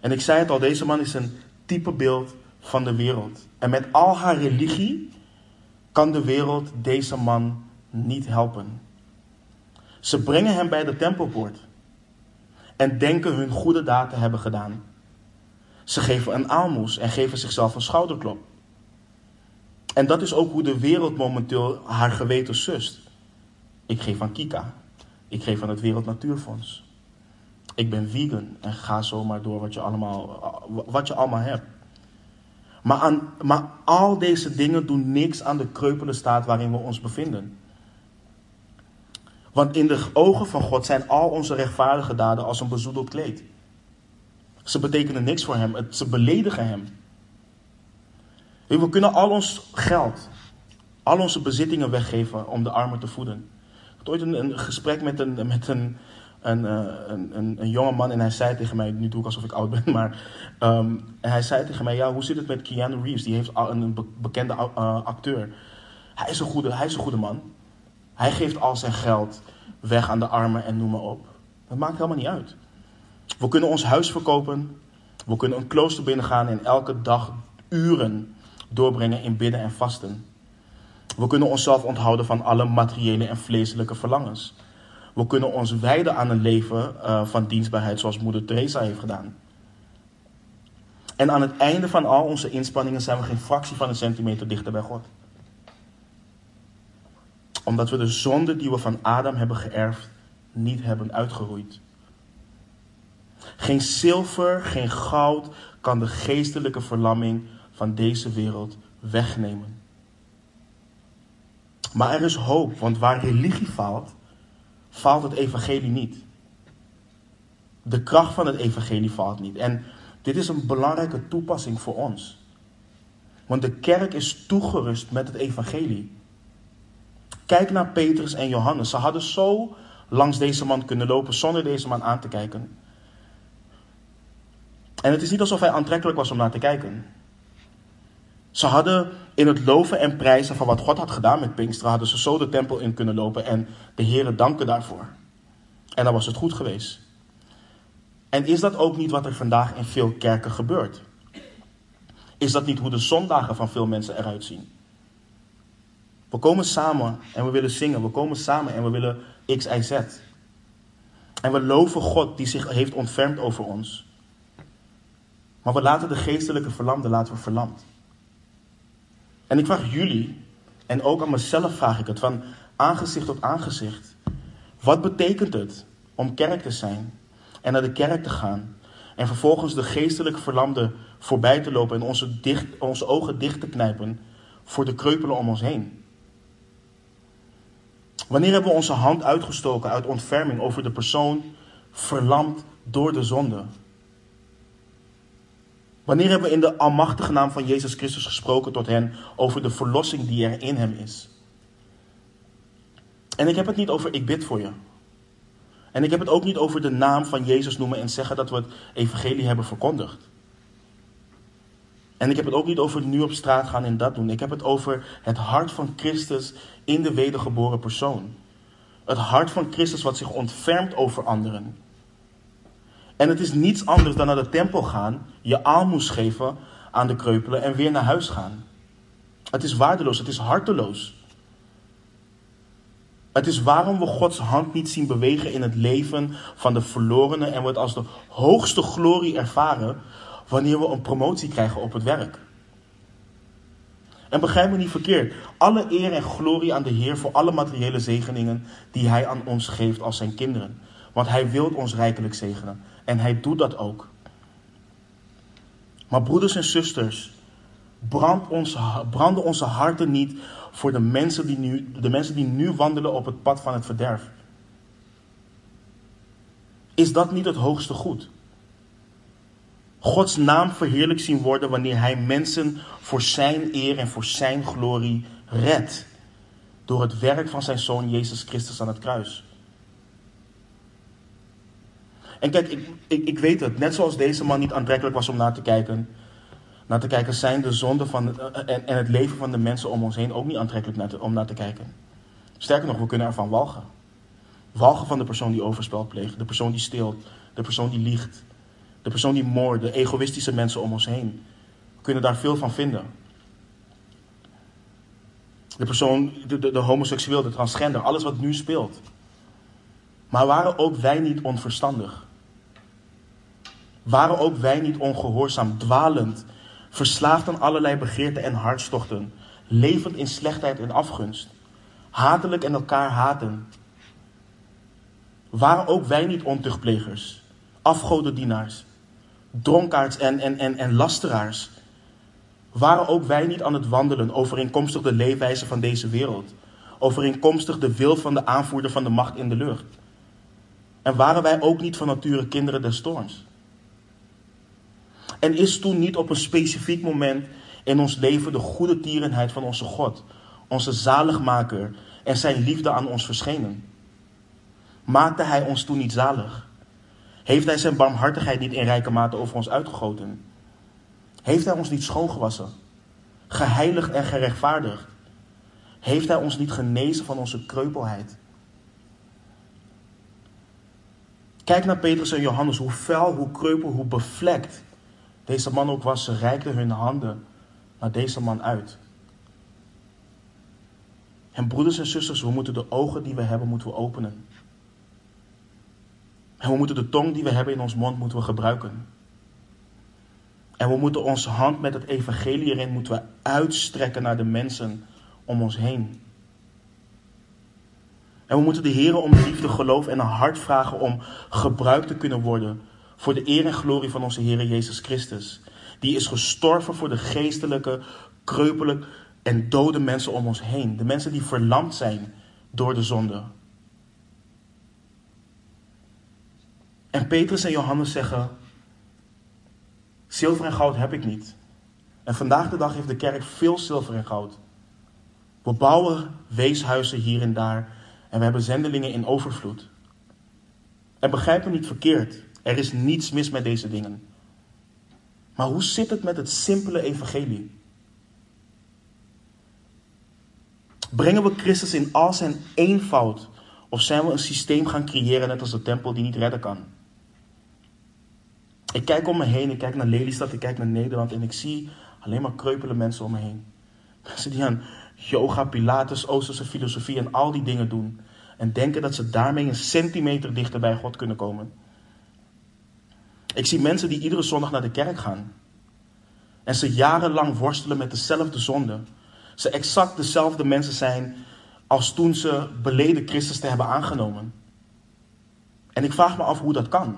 En ik zei het al, deze man is een type beeld van de wereld. En met al haar religie kan de wereld deze man niet helpen. Ze brengen hem bij de tempelpoort en denken hun goede daad te hebben gedaan. Ze geven een aalmoes en geven zichzelf een schouderklop. En dat is ook hoe de wereld momenteel haar geweten sust. Ik geef aan Kika. Ik geef aan het Wereld Natuurfonds. Ik ben vegan en ga zomaar door wat je allemaal, wat je allemaal hebt. Maar, aan, maar al deze dingen doen niks aan de kreupele staat waarin we ons bevinden. Want in de ogen van God zijn al onze rechtvaardige daden als een bezoedeld kleed. Ze betekenen niks voor hem, ze beledigen hem. We kunnen al ons geld, al onze bezittingen weggeven om de armen te voeden. Ik had ooit een, een gesprek met een, met een, een, eh, een, een, jonge man en hij zei tegen mij, nu doe ik alsof ik oud ben, maar um, hij zei tegen mij, ja, hoe zit het met Keanu Reeves? Die heeft een, bekende uh, acteur. Hij is, een goede, hij is een goede man. Hij geeft al zijn geld weg aan de armen en noem maar op. Dat maakt helemaal niet uit. We kunnen ons huis verkopen. We kunnen een klooster binnengaan en elke dag uren doorbrengen in bidden en vasten. We kunnen onszelf onthouden van alle materiële en vleeselijke verlangens. We kunnen ons wijden aan een leven uh, van dienstbaarheid zoals moeder Teresa heeft gedaan. En aan het einde van al onze inspanningen zijn we geen fractie van een centimeter dichter bij God. Omdat we de zonde die we van Adam hebben geërfd niet hebben uitgeroeid. Geen zilver, geen goud kan de geestelijke verlamming van deze wereld wegnemen. Maar er is hoop, want waar religie faalt, faalt het evangelie niet. De kracht van het evangelie faalt niet. En dit is een belangrijke toepassing voor ons. Want de kerk is toegerust met het evangelie. Kijk naar Petrus en Johannes. Ze hadden zo langs deze man kunnen lopen zonder deze man aan te kijken. En het is niet alsof hij aantrekkelijk was om naar te kijken. Ze hadden in het loven en prijzen van wat God had gedaan met Pinkster, hadden ze zo de tempel in kunnen lopen en de Heeren danken daarvoor. En dan was het goed geweest. En is dat ook niet wat er vandaag in veel kerken gebeurt? Is dat niet hoe de zondagen van veel mensen eruit zien? We komen samen en we willen zingen. We komen samen en we willen X, Y, Z. En we loven God die zich heeft ontfermd over ons. Maar we laten de geestelijke verlamde laten we verlamd. En ik vraag jullie, en ook aan mezelf vraag ik het, van aangezicht tot aangezicht. Wat betekent het om kerk te zijn en naar de kerk te gaan en vervolgens de geestelijke verlamde voorbij te lopen en onze, dicht, onze ogen dicht te knijpen voor de kreupelen om ons heen? Wanneer hebben we onze hand uitgestoken uit ontferming over de persoon verlamd door de zonde? Wanneer hebben we in de almachtige naam van Jezus Christus gesproken tot hen over de verlossing die er in hem is? En ik heb het niet over ik bid voor je. En ik heb het ook niet over de naam van Jezus noemen en zeggen dat we het evangelie hebben verkondigd. En ik heb het ook niet over nu op straat gaan en dat doen. Ik heb het over het hart van Christus in de wedergeboren persoon. Het hart van Christus wat zich ontfermt over anderen. En het is niets anders dan naar de tempel gaan, je aalmoes geven aan de kreupelen en weer naar huis gaan. Het is waardeloos, het is harteloos. Het is waarom we Gods hand niet zien bewegen in het leven van de verlorenen en we het als de hoogste glorie ervaren wanneer we een promotie krijgen op het werk. En begrijp me niet verkeerd, alle eer en glorie aan de Heer voor alle materiële zegeningen die Hij aan ons geeft als zijn kinderen. Want Hij wil ons rijkelijk zegenen en Hij doet dat ook. Maar broeders en zusters, brand branden onze harten niet voor de mensen, die nu, de mensen die nu wandelen op het pad van het verderf. Is dat niet het hoogste goed? Gods naam verheerlijk zien worden wanneer Hij mensen voor Zijn eer en voor Zijn glorie redt. Door het werk van Zijn Zoon Jezus Christus aan het kruis. En kijk, ik, ik, ik weet het, net zoals deze man niet aantrekkelijk was om naar te kijken, naar te kijken, zijn de zonden van, en, en het leven van de mensen om ons heen ook niet aantrekkelijk om naar te kijken. Sterker nog, we kunnen ervan walgen. Walgen van de persoon die overspel pleegt, de persoon die steelt, de persoon die liegt, de persoon die moordt, de egoïstische mensen om ons heen. We kunnen daar veel van vinden. De persoon, de, de, de homoseksueel, de transgender, alles wat nu speelt. Maar waren ook wij niet onverstandig? Waren ook wij niet ongehoorzaam, dwalend, verslaafd aan allerlei begeerten en hartstochten, levend in slechtheid en afgunst, hatelijk en elkaar haten? Waren ook wij niet ontuchtplegers, afgodendienaars, dronkaards en, en, en, en lasteraars? Waren ook wij niet aan het wandelen overeenkomstig de leefwijze van deze wereld? Overeenkomstig de wil van de aanvoerder van de macht in de lucht? En waren wij ook niet van nature kinderen des storms? En is toen niet op een specifiek moment in ons leven de goede tierenheid van onze God, onze zaligmaker en zijn liefde aan ons verschenen? Maakte hij ons toen niet zalig? Heeft hij zijn barmhartigheid niet in rijke mate over ons uitgegoten? Heeft hij ons niet schoongewassen, geheiligd en gerechtvaardigd? Heeft hij ons niet genezen van onze kreupelheid? Kijk naar Petrus en Johannes, hoe vuil, hoe kreupel, hoe bevlekt deze man ook was. Ze reikten hun handen naar deze man uit. En broeders en zusters, we moeten de ogen die we hebben, moeten we openen. En we moeten de tong die we hebben in ons mond, moeten we gebruiken. En we moeten onze hand met het evangelie erin, moeten we uitstrekken naar de mensen om ons heen. En we moeten de Heer om liefde, geloof en een hart vragen om gebruikt te kunnen worden voor de eer en glorie van onze Heer Jezus Christus. Die is gestorven voor de geestelijke, kreupelen en dode mensen om ons heen. De mensen die verlamd zijn door de zonde. En Petrus en Johannes zeggen: Zilver en goud heb ik niet. En vandaag de dag heeft de kerk veel zilver en goud. We bouwen weeshuizen hier en daar en we hebben zendelingen in overvloed. En begrijp me niet verkeerd, er is niets mis met deze dingen. Maar hoe zit het met het simpele evangelie? Brengen we Christus in al zijn eenvoud of zijn we een systeem gaan creëren net als de tempel die niet redden kan? Ik kijk om me heen, ik kijk naar Lelystad, ik kijk naar Nederland en ik zie alleen maar kreupele mensen om me heen. Mensen die aan yoga, pilates, oosterse filosofie en al die dingen doen. En denken dat ze daarmee een centimeter dichter bij God kunnen komen. Ik zie mensen die iedere zondag naar de kerk gaan. En ze jarenlang worstelen met dezelfde zonde. Ze exact dezelfde mensen zijn als toen ze beleden Christus te hebben aangenomen. En ik vraag me af hoe dat kan.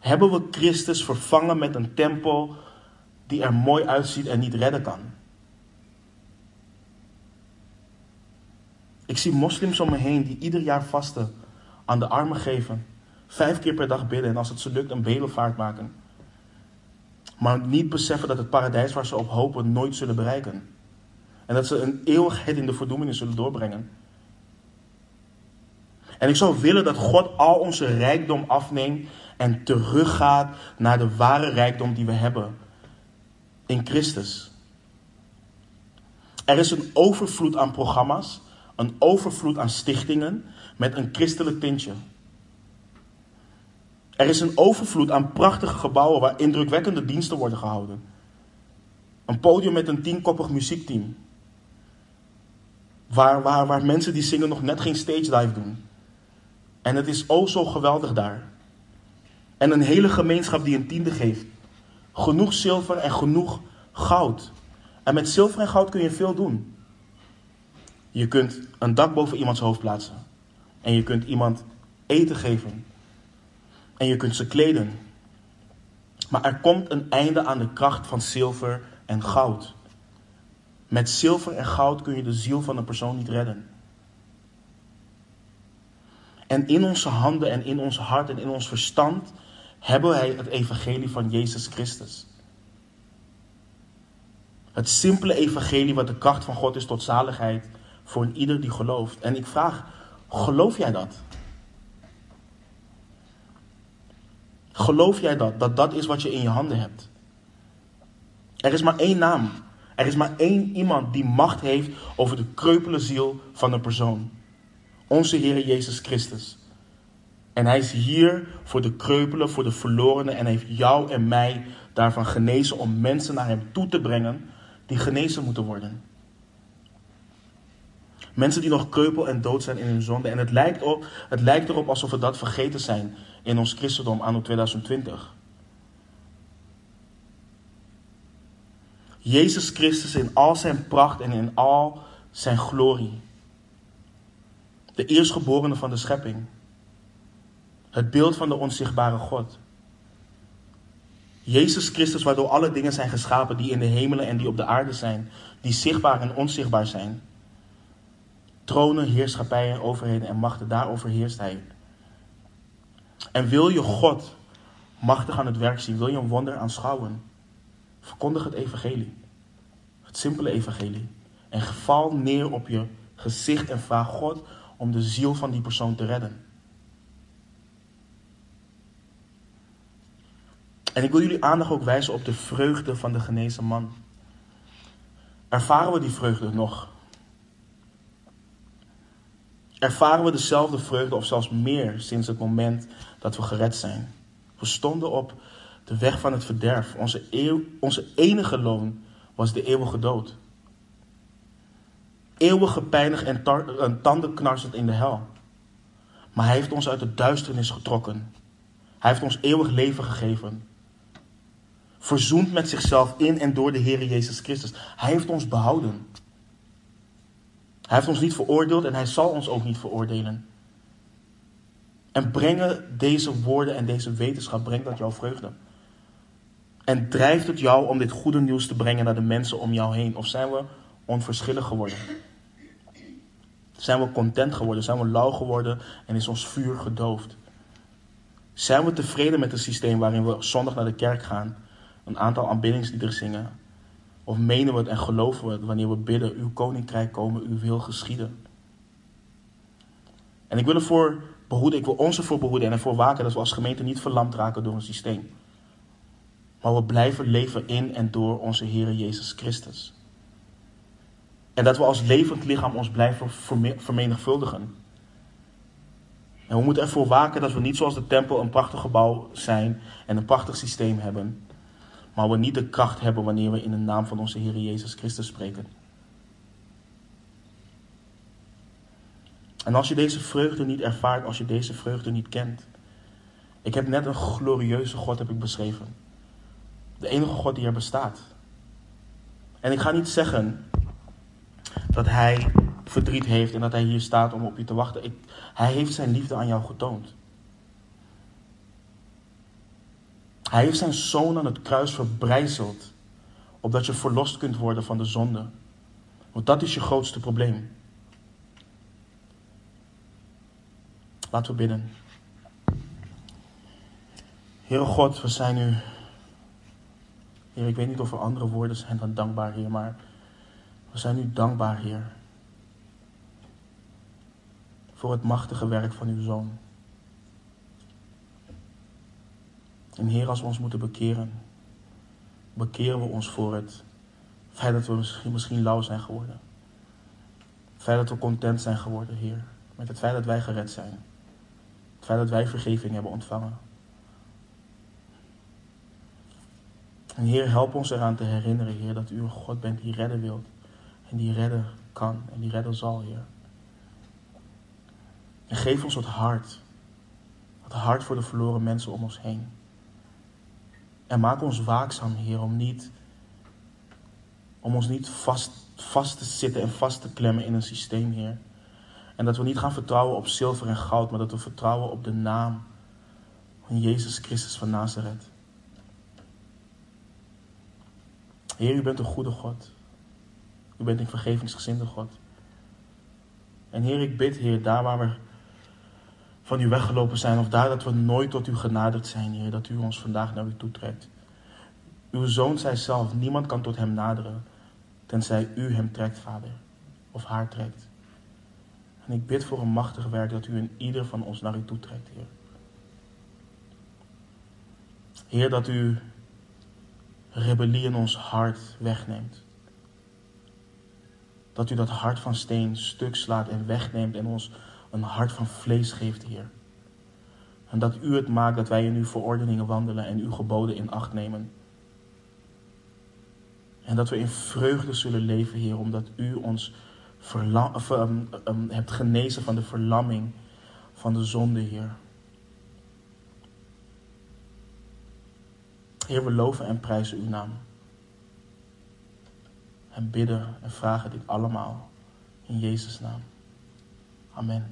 Hebben we Christus vervangen met een tempel die er mooi uitziet en niet redden kan? Ik zie moslims om me heen die ieder jaar vasten, aan de armen geven, vijf keer per dag bidden en als het ze lukt een bedelvaart maken. Maar niet beseffen dat het paradijs waar ze op hopen nooit zullen bereiken. En dat ze een eeuwigheid in de verdoemenis zullen doorbrengen. En ik zou willen dat God al onze rijkdom afneemt en teruggaat naar de ware rijkdom die we hebben in Christus. Er is een overvloed aan programma's, een overvloed aan stichtingen met een christelijk tintje. Er is een overvloed aan prachtige gebouwen waar indrukwekkende diensten worden gehouden. Een podium met een tienkoppig muziekteam. Waar, waar, waar mensen die zingen nog net geen stage dive doen. En het is o zo geweldig daar. En een hele gemeenschap die een tiende geeft. Genoeg zilver en genoeg goud. En met zilver en goud kun je veel doen. Je kunt een dak boven iemands hoofd plaatsen. En je kunt iemand eten geven. En je kunt ze kleden. Maar er komt een einde aan de kracht van zilver en goud. Met zilver en goud kun je de ziel van een persoon niet redden. En in onze handen en in ons hart en in ons verstand hebben wij het evangelie van Jezus Christus. Het simpele evangelie wat de kracht van God is tot zaligheid voor een ieder die gelooft. En ik vraag, geloof jij dat? Geloof jij dat? Dat dat is wat je in je handen hebt? Er is maar één naam. Er is maar één iemand die macht heeft over de kreupele ziel van een persoon. Onze Heer Jezus Christus. En hij is hier voor de kreupelen, voor de verlorenen en heeft jou en mij daarvan genezen om mensen naar hem toe te brengen die genezen moeten worden. Mensen die nog kreupel en dood zijn in hun zonde. En het lijkt, op, het lijkt erop alsof we dat vergeten zijn in ons christendom anno 2020. Jezus Christus in al zijn pracht en in al zijn glorie. De eerstgeborene van de schepping. Het beeld van de onzichtbare God. Jezus Christus, waardoor alle dingen zijn geschapen die in de hemelen en die op de aarde zijn, die zichtbaar en onzichtbaar zijn. Tronen, heerschappijen, overheden en machten, daarover heerst hij. En wil je God machtig aan het werk zien, wil je een wonder aanschouwen, verkondig het evangelie. Het simpele evangelie. En val neer op je gezicht en vraag God om de ziel van die persoon te redden. En ik wil jullie aandacht ook wijzen op de vreugde van de genezen man. Ervaren we die vreugde nog? Ervaren we dezelfde vreugde of zelfs meer sinds het moment dat we gered zijn? We stonden op de weg van het verderf. Onze, onze enige loon was de eeuwige dood. Eeuwig gepijnigd en, en tandenknarsend in de hel. Maar hij heeft ons uit de duisternis getrokken. Hij heeft ons eeuwig leven gegeven. Verzoend met zichzelf in en door de Heer Jezus Christus. Hij heeft ons behouden. Hij heeft ons niet veroordeeld en hij zal ons ook niet veroordelen. En brengen deze woorden en deze wetenschap, brengt dat jouw vreugde? En drijft het jou om dit goede nieuws te brengen naar de mensen om jou heen? Of zijn we onverschillig geworden? Zijn we content geworden? Zijn we lauw geworden en is ons vuur gedoofd? Zijn we tevreden met het systeem waarin we zondag naar de kerk gaan, een aantal aanbiddingsliederen zingen? Of menen we het en geloven we het wanneer we bidden, uw koninkrijk komen, uw wil geschieden? En ik wil ervoor behoeden, ik wil ons ervoor behoeden en ervoor waken dat we als gemeente niet verlamd raken door een systeem. Maar we blijven leven in en door onze Heer Jezus Christus. En dat we als levend lichaam ons blijven vermenigvuldigen. En we moeten ervoor waken dat we niet zoals de tempel een prachtig gebouw zijn en een prachtig systeem hebben. Maar we niet de kracht hebben wanneer we in de naam van onze Heer Jezus Christus spreken. En als je deze vreugde niet ervaart, als je deze vreugde niet kent. Ik heb net een glorieuze God heb ik beschreven. De enige God die er bestaat. En ik ga niet zeggen dat hij verdriet heeft en dat hij hier staat om op je te wachten. Ik, hij heeft zijn liefde aan jou getoond. Hij heeft zijn zoon aan het kruis verbrijzeld, opdat je verlost kunt worden van de zonde. Want dat is je grootste probleem. Laten we bidden. Heere God, we zijn u. Heer, ik weet niet of er andere woorden zijn dan dankbaar, Heer, maar we zijn u dankbaar, Heer. Voor het machtige werk van uw Zoon. En Heer, als we ons moeten bekeren, bekeren we ons voor het feit dat we misschien, misschien lauw zijn geworden. Het feit dat we content zijn geworden, Heer, met het feit dat wij gered zijn. Dat wij vergeving hebben ontvangen. En Heer, help ons eraan te herinneren, Heer, dat u een God bent die redden wilt. En die redden kan en die redden zal, Heer. En geef ons het hart. Het hart voor de verloren mensen om ons heen. En maak ons waakzaam, Heer, om, niet, om ons niet vast, vast te zitten en vast te klemmen in een systeem, Heer. En dat we niet gaan vertrouwen op zilver en goud, maar dat we vertrouwen op de naam van Jezus Christus van Nazareth. Heer, u bent een goede God. U bent een vergevingsgezinde God. En Heer, ik bid, Heer, daar waar we van u weggelopen zijn, of daar dat we nooit tot u genaderd zijn, Heer, dat u ons vandaag naar u toetrekt. Uw zoon zei zelf, niemand kan tot hem naderen, tenzij u hem trekt, Vader, of haar trekt. En ik bid voor een machtig werk dat u in ieder van ons naar u toetrekt, Heer. Heer, dat u rebellie in ons hart wegneemt. Dat u dat hart van steen stuk slaat en wegneemt en ons een hart van vlees geeft, Heer. En dat u het maakt dat wij in uw verordeningen wandelen en uw geboden in acht nemen. En dat we in vreugde zullen leven, Heer, omdat u ons of, um, um, hebt genezen van de verlamming van de zonde, Heer. Heer, we loven en prijzen uw naam. En bidden en vragen dit allemaal in Jezus' naam. Amen.